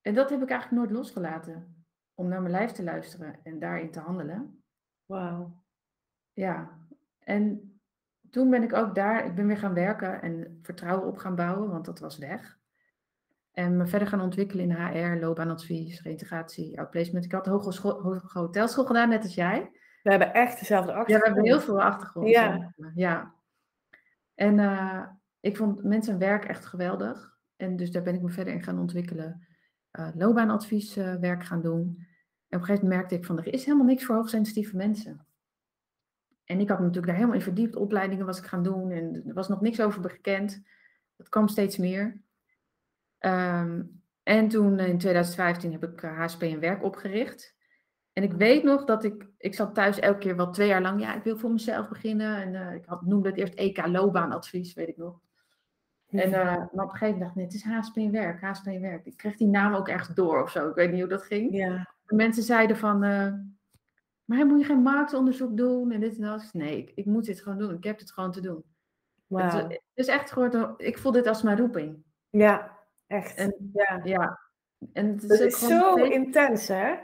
En dat heb ik eigenlijk nooit losgelaten. Om naar mijn lijf te luisteren en daarin te handelen. Wauw. Ja, en toen ben ik ook daar, ik ben weer gaan werken en vertrouwen op gaan bouwen, want dat was weg. En me verder gaan ontwikkelen in HR, loopbaanadvies, reintegratie, outplacement. Ik had hogeschool, hoge hotelschool gedaan, net als jij. We hebben echt dezelfde Ja, achtergrond. we hebben heel veel achtergrond. Ja. ja. En eh, ik vond mensen en werk echt geweldig. En dus daar ben ik me verder in gaan ontwikkelen. Eh loopbaanadvieswerk werk gaan doen. En op een gegeven moment merkte ik van, er is helemaal niks voor hoogsensitieve mensen. En ik had me natuurlijk daar helemaal in verdiept. Opleidingen was ik gaan doen en er was nog niks over bekend. Dat kwam steeds meer. Ehm, en toen in 2015 heb ik eh, HSP en werk opgericht. En ik weet nog dat ik, ik zat thuis elke keer wel twee jaar lang, ja, ik wil voor mezelf beginnen. En eh, ik had, noemde het eerst EK loopbaanadvies, weet ik nog. En uh, maar op een gegeven moment dacht ik, nee, het is HSP en werk, HSP en werk. Ik kreeg die naam ook echt door of zo, ik weet niet hoe dat ging. Ja. Mensen zeiden van, uh, maar moet je geen marktonderzoek doen en dit en dat. Nee, ik, ik moet dit gewoon doen, ik heb het gewoon te doen. Wow. Het, het, is echt gewoon, ik voel dit als mijn roeping. Ja, echt. En, ja. ja. En het is, dat is zo intens, hè?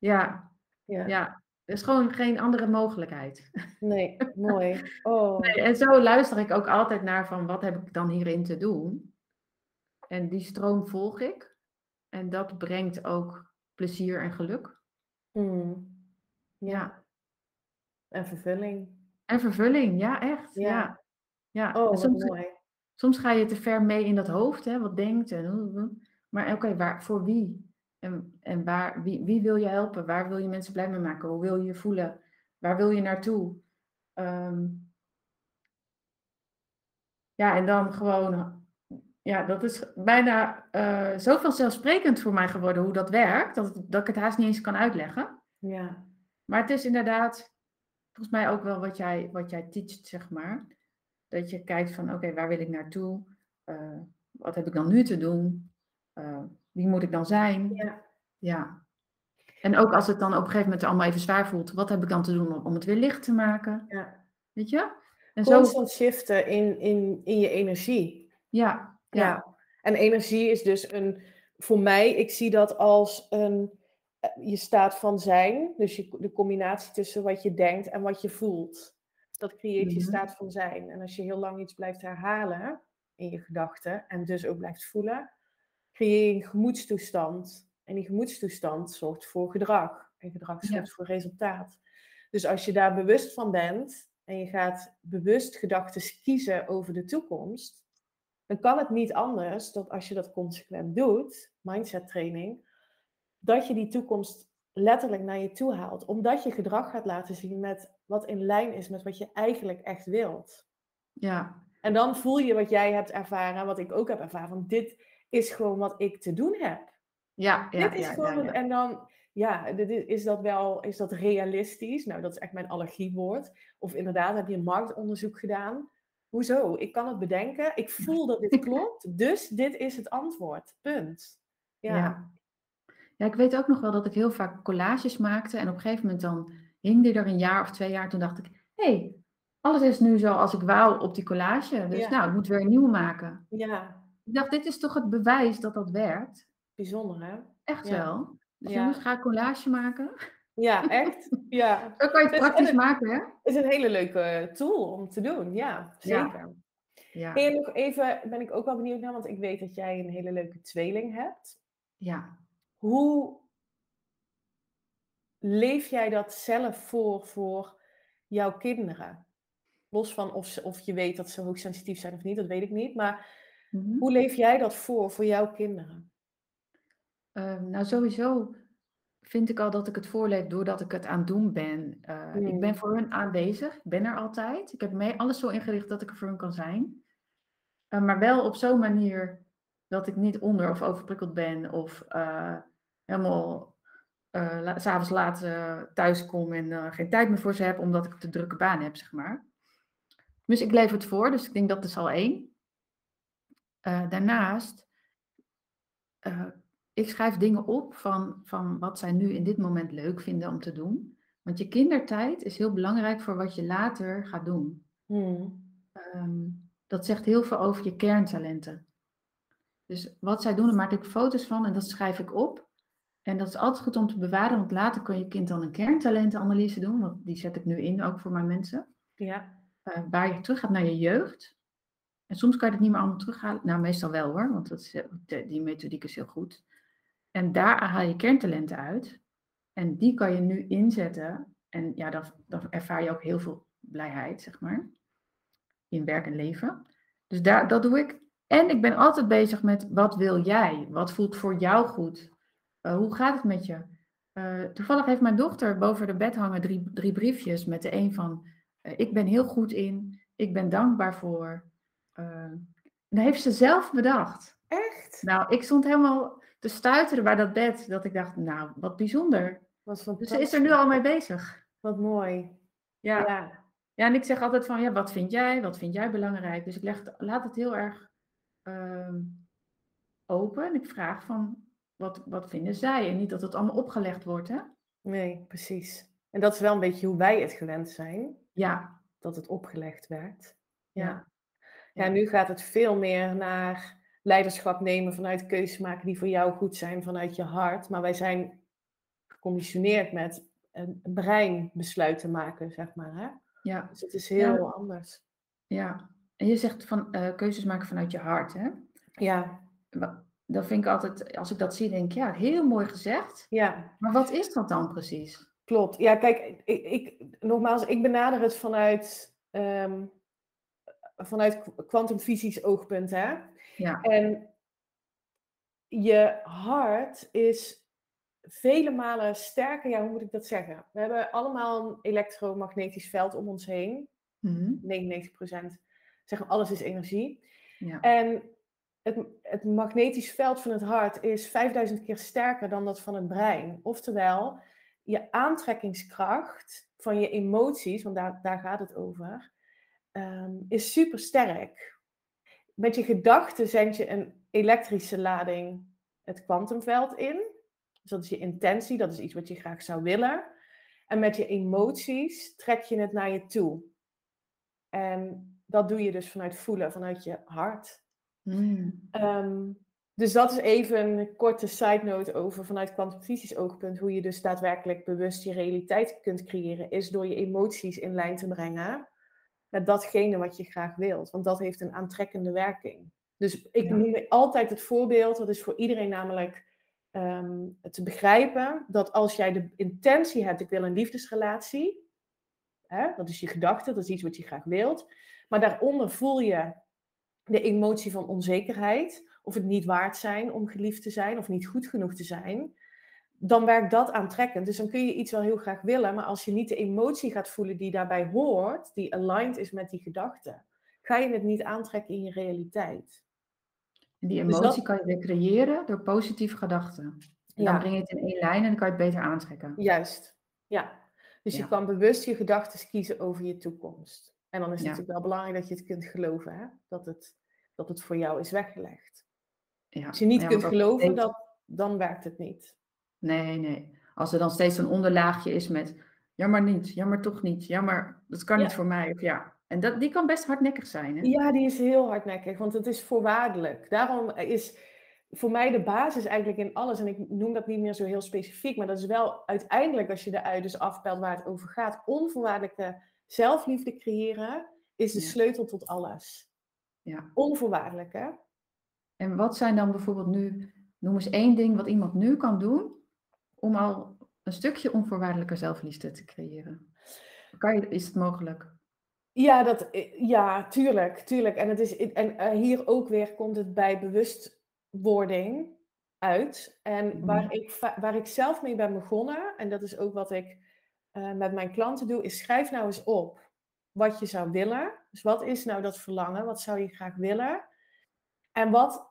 Ja. Ja. ja. Er is gewoon geen andere mogelijkheid. Nee, (laughs) mooi. Oh. Nee, en zo luister ik ook altijd naar van wat heb ik dan hierin te doen. En die stroom volg ik. En dat brengt ook plezier en geluk. Hmm. Ja. ja. En vervulling. En vervulling, ja, echt. Ja. ja. ja. Oh, soms, mooi. soms ga je te ver mee in dat hoofd, hè, wat denkt. En, maar oké, okay, waar voor wie? En, en waar, wie, wie wil je helpen? Waar wil je mensen blij mee maken? Hoe wil je je voelen? Waar wil je naartoe? Um, ja, en dan gewoon, ja, dat is bijna uh, zo vanzelfsprekend voor mij geworden hoe dat werkt, dat, het, dat ik het haast niet eens kan uitleggen. Ja. Maar het is inderdaad, volgens mij ook wel wat jij, wat jij teacht, zeg maar. Dat je kijkt van, oké, okay, waar wil ik naartoe? Uh, wat heb ik dan nu te doen? Uh, wie moet ik dan zijn? Ja. ja. En ook als het dan op een gegeven moment allemaal even zwaar voelt, wat heb ik dan te doen om, het weer licht te maken? Ja. Weet je? En Constant zo... shiften in, in, in je energie. Ja, ja. ja. En energie is dus een, voor mij, ik zie dat als een, eh, je staat van zijn, dus je, de combinatie tussen wat je denkt en wat je voelt. Dat creëert je Mhm. staat van zijn. En als je heel lang iets blijft herhalen in je gedachten en dus ook blijft voelen, creëer je een gemoedstoestand. En die gemoedstoestand zorgt voor gedrag. En gedrag Ja. zorgt voor resultaat. Dus als je daar bewust van bent en je gaat bewust gedachten kiezen over de toekomst, dan kan het niet anders dat als je dat consequent doet, mindset training, dat je die toekomst letterlijk naar je toe haalt. Omdat je gedrag gaat laten zien met wat in lijn is met wat je eigenlijk echt wilt. Ja, En dan voel je wat jij hebt ervaren, wat ik ook heb ervaren. Want dit is gewoon wat ik te doen heb. ja, ja. dit is ja, gewoon, ja, en dan, ja, dit is, is dat wel, is dat realistisch? Nou, dat is echt mijn allergiewoord. Of inderdaad, heb je een marktonderzoek gedaan? Hoezo? Ik kan het bedenken. Ik voel dat dit (laughs) klopt. Dus dit is het antwoord. Punt. Ja. Ja. Ik weet ook nog wel dat ik heel vaak collages maakte. En op een gegeven moment dan hing die er een jaar of twee jaar. Toen dacht ik, hé, hey, alles is nu zoals ik wou op die collage. Dus nou, ik moet weer een nieuwe maken. ja, Ik dacht, dit is toch het bewijs dat dat werkt? bijzonder hè? Echt Ja. wel. Dus Ja. jongens, ga een collage maken. Ja, echt? (laughs) Ja. Zo kan je het Dus- (laughs) praktisch het- maken, hè? Het is een hele leuke tool om te doen. Ja, zeker. Ja. En nog even, ben ik ook wel benieuwd naar, want ik weet dat jij een hele leuke tweeling hebt. Ja. Hoe leef jij dat zelf voor voor jouw kinderen? Los van of, ze, of je weet dat ze hoogsensitief zijn of niet, dat weet ik niet. Maar Mhm. hoe leef jij dat voor voor jouw kinderen? Ehm, nou, sowieso vind ik al dat ik het voorleef doordat ik het aan het doen ben. Eh, Ik ben Hmm. voor hun aanwezig. Ik ben er altijd. Ik heb mee alles zo ingericht dat ik er voor hun kan zijn. Eh, maar wel op zo'n manier dat ik niet onder of overprikkeld ben of eh, helemaal la- s'avonds laat thuis kom en geen tijd meer voor ze heb omdat ik te drukke baan heb, zeg maar. Dus ik leef het voor, dus ik denk dat is al één. Eh, daarnaast, eh, ik schrijf dingen op van, van wat zij nu in dit moment leuk vinden om te doen. Want je kindertijd is heel belangrijk voor wat je later gaat doen. Hmm. Ehm, dat zegt heel veel over je kerntalenten. Dus wat zij doen, daar maak ik foto's van en dat schrijf ik op. En dat is altijd goed om te bewaren, want later kan je kind dan een kerntalentenanalyse doen. Want die zet ik nu in, ook voor mijn mensen. Ja. Eh, waar je terug gaat naar je jeugd. En soms kan je het niet meer allemaal terughalen. Nou, meestal wel hoor, want dat is, eh, die methodiek is heel goed. En daar haal je kerntalenten uit. En die kan je nu inzetten. En ja, dan, ervaar je ook heel veel blijheid, zeg maar. In werk en leven. Dus daar, dat doe ik. En ik ben altijd bezig met wat wil jij? Wat voelt voor jou goed? Eh, hoe gaat het met je? Eh, toevallig heeft mijn dochter boven de bed hangen drie, drie briefjes met de een van ik ben heel goed in, ik ben dankbaar voor. Eh, en dat heeft ze zelf bedacht. Echt? Nou, ik stond helemaal te stuiteren bij dat bed, dat ik dacht, nou, wat bijzonder. Wat Dus ze is er nu al mee bezig. Wat mooi. Ja. ja. Ja. en ik zeg altijd van, ja, wat vind jij? Wat vind jij belangrijk? Dus ik leg laat het heel erg ehm, open. En ik vraag van, wat, wat vinden zij? En niet dat het allemaal opgelegd wordt, hè? Nee, precies. En dat is wel een beetje hoe wij het gewend zijn, Ja, dat het opgelegd werd. Ja. ja. Ja, nu gaat het veel meer naar leiderschap nemen vanuit keuzes maken die voor jou goed zijn, vanuit je hart. Maar wij zijn geconditioneerd met een brein besluiten maken, zeg maar. Hè? ja. Dus het is heel anders. Ja, en je zegt van eh, keuzes maken vanuit je hart, hè? Ja, Dat vind ik altijd, als ik dat zie, denk ik, ja, heel mooi gezegd. ja, Maar wat is dat dan precies? klopt. Ja, kijk, ik, ik, nogmaals, ik benader het vanuit, ehm vanuit kwantumfysisch oogpunt. Hè? Ja, En je hart is vele malen sterker. Ja, hoe moet ik dat zeggen? We hebben allemaal een elektromagnetisch veld om ons heen. Mhm. 99% zeggen alles is energie. ja. En het, het magnetisch veld van het hart is 5000 keer sterker dan dat van het brein. Oftewel, je aantrekkingskracht van je emoties, want daar, daar gaat het over, ehm, is super sterk. Met je gedachten zend je een elektrische lading het kwantumveld in. Dus dat is je intentie, dat is iets wat je graag zou willen. En met je emoties trek je het naar je toe. En dat doe je dus vanuit voelen, vanuit je hart. Mm. Ehm, dus dat is even een korte side note over vanuit kwantumfysisch oogpunt. Hoe je dus daadwerkelijk bewust je realiteit kunt creëren, is door je emoties in lijn te brengen met datgene wat je graag wilt. Want dat heeft een aantrekkende werking. Dus ik Ja. noem altijd het voorbeeld, dat is voor iedereen namelijk ehm, te begrijpen, dat als jij de intentie hebt, ik wil een liefdesrelatie, hè, dat is je gedachte, dat is iets wat je graag wilt, maar daaronder voel je de emotie van onzekerheid, of het niet waard zijn om geliefd te zijn, of niet goed genoeg te zijn, dan werkt dat aantrekkend. Dus dan kun je iets wel heel graag willen, maar als je niet de emotie gaat voelen die daarbij hoort, die aligned is met die gedachte, ga je het niet aantrekken in je realiteit. En die Dus emotie dat- kan je weer creëren door positieve gedachten. En dan Ja. breng je het in één lijn en dan kan je het beter aantrekken. Juist, ja. Dus je kan bewust je gedachten kiezen over je toekomst. En dan is het Ja. natuurlijk wel belangrijk dat je het kunt geloven, hè? Dat, het, dat het voor jou is weggelegd. Ja. Als je niet kunt geloven, dat, dan werkt het niet. Nee, nee. Als er dan steeds een onderlaagje is met jammer niet, jammer toch niet, jammer, dat kan Ja. niet voor mij. Of ja. En dat, die kan best hardnekkig zijn. Hè? Ja, die is heel hardnekkig, want het is voorwaardelijk. Daarom is voor mij de basis eigenlijk in alles, en ik noem dat niet meer zo heel specifiek, maar dat is wel uiteindelijk, als je eruit dus afpelt waar het over gaat, onvoorwaardelijke zelfliefde creëren, is de Ja. sleutel tot alles. Ja. Onvoorwaardelijk, hè? En wat zijn dan bijvoorbeeld nu, noem eens één ding wat iemand nu kan doen om al een stukje onvoorwaardelijke zelfliefde te creëren? Kan je, is het mogelijk? Ja, dat, ja, tuurlijk, tuurlijk. En, het is, en eh, hier ook weer komt het bij bewustwording uit. En Mhm. waar, ik, waar ik zelf mee ben begonnen, en dat is ook wat ik eh, met mijn klanten doe, is schrijf nou eens op wat je zou willen. Dus wat is nou dat verlangen? Wat zou je graag willen? En wat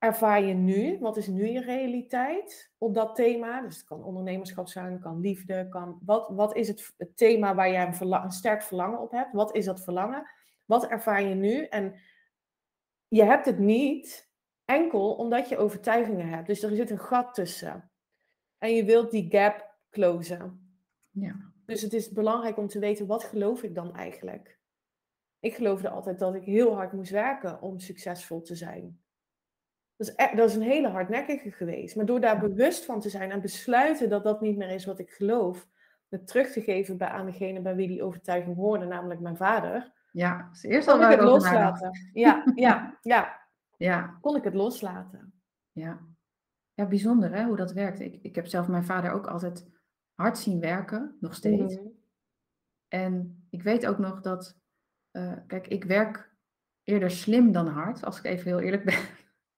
ervaar je nu? Wat is nu je realiteit op dat thema? Dus het kan ondernemerschap zijn, kan liefde, kan... Wat, wat is het, het thema waar jij een, sterk verlangen op hebt? Wat is dat verlangen? Wat ervaar je nu? En je hebt het niet enkel omdat je overtuigingen hebt. Dus er zit een gat tussen. En je wilt die gap closen. Ja. Dus het is belangrijk om te weten, wat geloof ik dan eigenlijk? Ik geloofde altijd dat ik heel hard moest werken om succesvol te zijn. Dat is, e- dat is een hele hardnekkige geweest. Maar door daar bewust van te zijn en besluiten dat dat niet meer is wat ik geloof, het terug te geven bij, aan degene bij wie die overtuiging hoorde, namelijk mijn vader, Ja, is eerst al kon ik het loslaten. Ja, ja, ja, (laughs) Ja, kon ik het loslaten. ja. Ja, bijzonder hè, hoe dat werkt. Ik, ik heb zelf mijn vader ook altijd hard zien werken, nog steeds. Mhm. En ik weet ook nog dat, eh, kijk, ik werk eerder slim dan hard, als ik even heel eerlijk ben.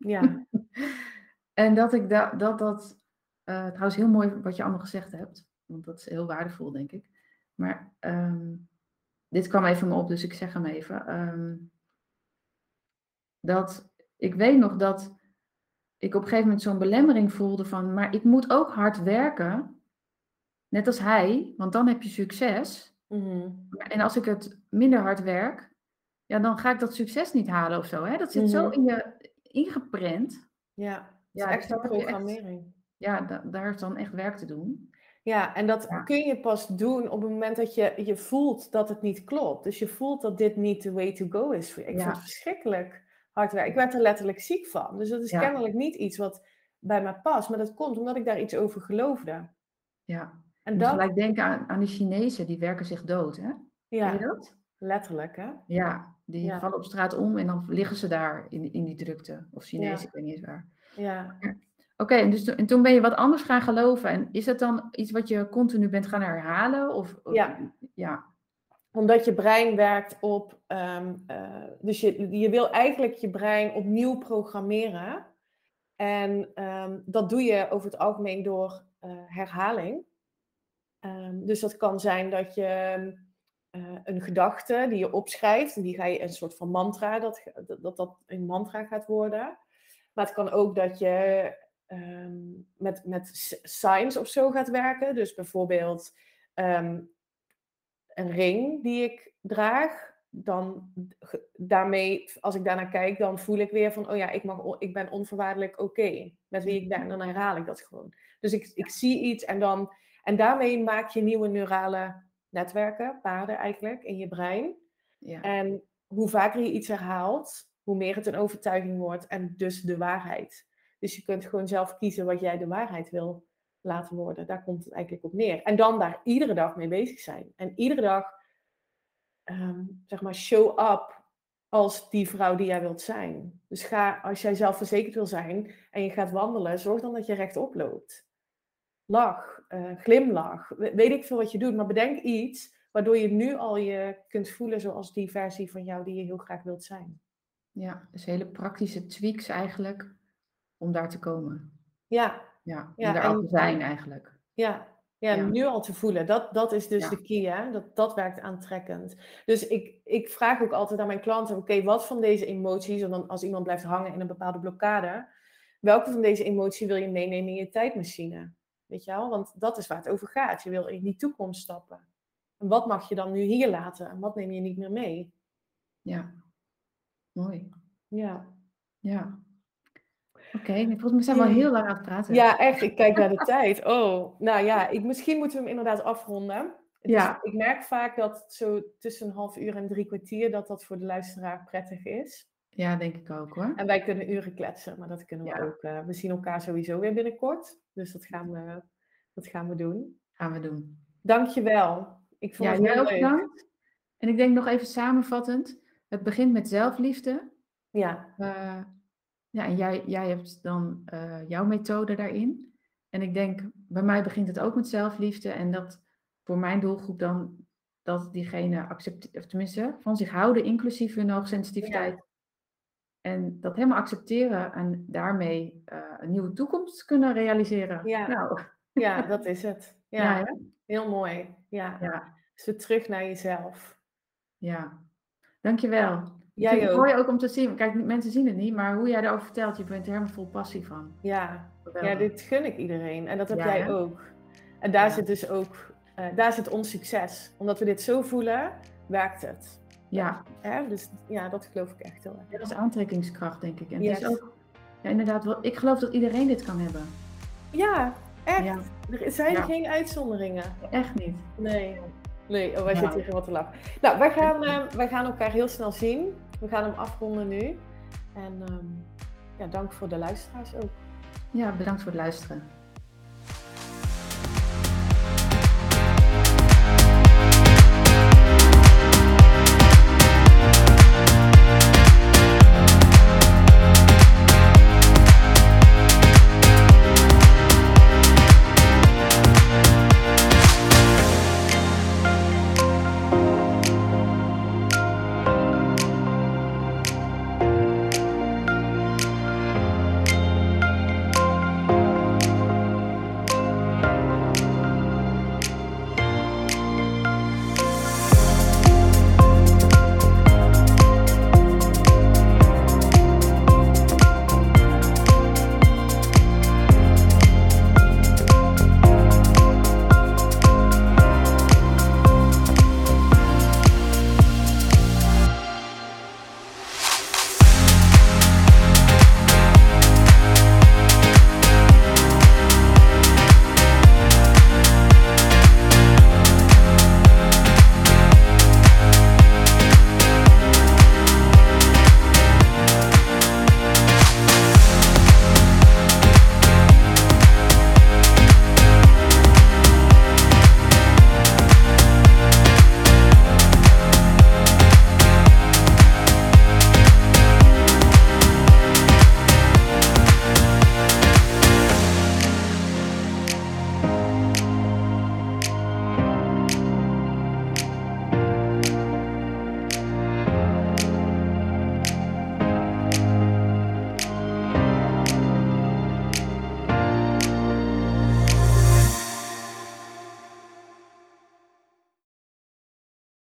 Ja, (laughs) En dat ik da dat, dat eh, trouwens heel mooi wat je allemaal gezegd hebt, want dat is heel waardevol, denk ik. Maar ehm, dit kwam even me op, dus ik zeg hem even. Ehm, dat ik weet nog dat ik op een gegeven moment zo'n belemmering voelde van, maar ik moet ook hard werken, net als hij, want dan heb je succes. Mhm. En als ik het minder hard werk, ja, dan ga ik dat succes niet halen of zo. Hè? Dat zit zo Mhm. in je ingeprent. ja. Ja, extra echt- programmering. Ja, da- daar is dan echt werk te doen. Ja, en dat Ja. kun je pas doen op het moment dat je, je voelt dat het niet klopt. Dus je voelt dat dit niet the way to go is. Ik Ja. vond het verschrikkelijk hard werken. Ik werd er letterlijk ziek van. Dus dat is Ja. kennelijk niet iets wat bij mij past. Maar dat komt omdat ik daar iets over geloofde. Ja. En dat, gelijk denken aan, aan de Chinezen, die werken zich dood. Hè? Ken je ja, dat? letterlijk hè. Ja, die Ja. vallen op straat om en dan liggen ze daar in, in die drukte. Of Chinees, Ja. ik weet niet eens waar. Ja. Oké, en, dus, en toen ben je wat anders gaan geloven. En is het dan iets wat je continu bent gaan herhalen? Of, of- Ja. ja. Omdat je brein werkt op. ehm, eh, dus je, je wil eigenlijk je brein opnieuw programmeren. En ehm, dat doe je over het algemeen door eh, herhaling. Ehm, dus dat kan zijn dat je eh, een gedachte die je opschrijft, en die ga je een soort van mantra, dat dat dat, een mantra gaat worden. Maar het kan ook dat je ehm, met, met signs of zo gaat werken. Dus bijvoorbeeld ehm, een ring die ik draag, dan daarmee, als ik daarnaar kijk, dan voel ik weer van, oh ja, ik, mag, ik ben onvoorwaardelijk oké met wie ik ben. Dan herhaal ik dat gewoon. Dus ik, ik zie iets en dan, en daarmee maak je nieuwe neurale netwerken, paden eigenlijk, in je brein. ja. En hoe vaker je iets herhaalt, hoe meer het een overtuiging wordt en dus de waarheid. Dus je kunt gewoon zelf kiezen wat jij de waarheid wil laten worden. Daar komt het eigenlijk op neer. En dan daar iedere dag mee bezig zijn. En iedere dag, ehm, zeg maar, show up als die vrouw die jij wilt zijn. Dus ga, als jij zelfverzekerd wil zijn en je gaat wandelen, zorg dan dat je rechtop loopt. Lach, uh, glimlach, weet ik veel wat je doet, maar bedenk iets waardoor je nu al je kunt voelen zoals die versie van jou die je heel graag wilt zijn. Ja, dus hele praktische tweaks eigenlijk om daar te komen. Ja. Ja, om ja, daar al te zijn eigenlijk. Ja, ja, nu al te voelen. Dat, dat is dus de key, hè? Dat, dat werkt aantrekkend. Dus ik, ik vraag ook altijd aan mijn klanten, oké, wat van deze emoties, dan als iemand blijft hangen in een bepaalde blokkade, welke van deze emoties wil je meenemen in je tijdmachine? Weet je wel? Want dat is waar het over gaat. Je wil in die toekomst stappen. En wat mag je dan nu hier laten? En wat neem je niet meer mee? Ja, mooi. Ja. Ja. Oké, okay, volgens mij zijn we al heel lang aan het praten. Ja, echt. Ik kijk naar de (laughs) tijd. Oh, nou ja, ik, misschien moeten we hem inderdaad afronden. Ja. ik merk vaak dat zo tussen een half uur en drie kwartier, dat dat voor de luisteraar prettig is. Ja, denk ik ook hoor. En wij kunnen uren kletsen, maar dat kunnen we ook. Uh, we zien elkaar sowieso weer binnenkort. Dus dat gaan we, dat gaan we doen. Gaan we doen. Dankjewel. Ik vond ja, het heel leuk. Bedankt. En ik denk nog even samenvattend. Het begint met zelfliefde. Ja. Uh, ja, en jij, jij hebt dan uh, jouw methode daarin. En ik denk, bij mij begint het ook met zelfliefde. En dat voor mijn doelgroep dan, dat diegene accepteert, of tenminste, van zich houden, inclusief hun hoogsensitiviteit. Ja. En dat helemaal accepteren en daarmee uh, een nieuwe toekomst kunnen realiseren. Ja, nou. ja (laughs) dat is het. Ja, ja heel mooi. Ja. ja. Dus terug naar jezelf. Ja, dankjewel. Jij het is mooi ook om te zien. Kijk, mensen zien het niet, maar hoe jij erover vertelt, je bent er helemaal vol passie van. Ja, ja dit gun ik iedereen. En dat heb jij ook. En daar zit dus ook, uh, daar zit ons succes. Omdat we dit zo voelen, werkt het. Ja. Hè? Dus ja, dat geloof ik echt heel erg. Ja, dat is aantrekkingskracht, denk ik. En het is ook, ja, inderdaad, wel, ik geloof dat iedereen dit kan hebben. Ja, echt. Er zijn geen uitzonderingen. Echt niet. Nee. Nee, oh, wij zitten hier wat te lachen. Nou, wij gaan, uh, wij gaan elkaar heel snel zien. We gaan hem afronden nu. En um, ja, dank voor de luisteraars ook. Ja, bedankt voor het luisteren.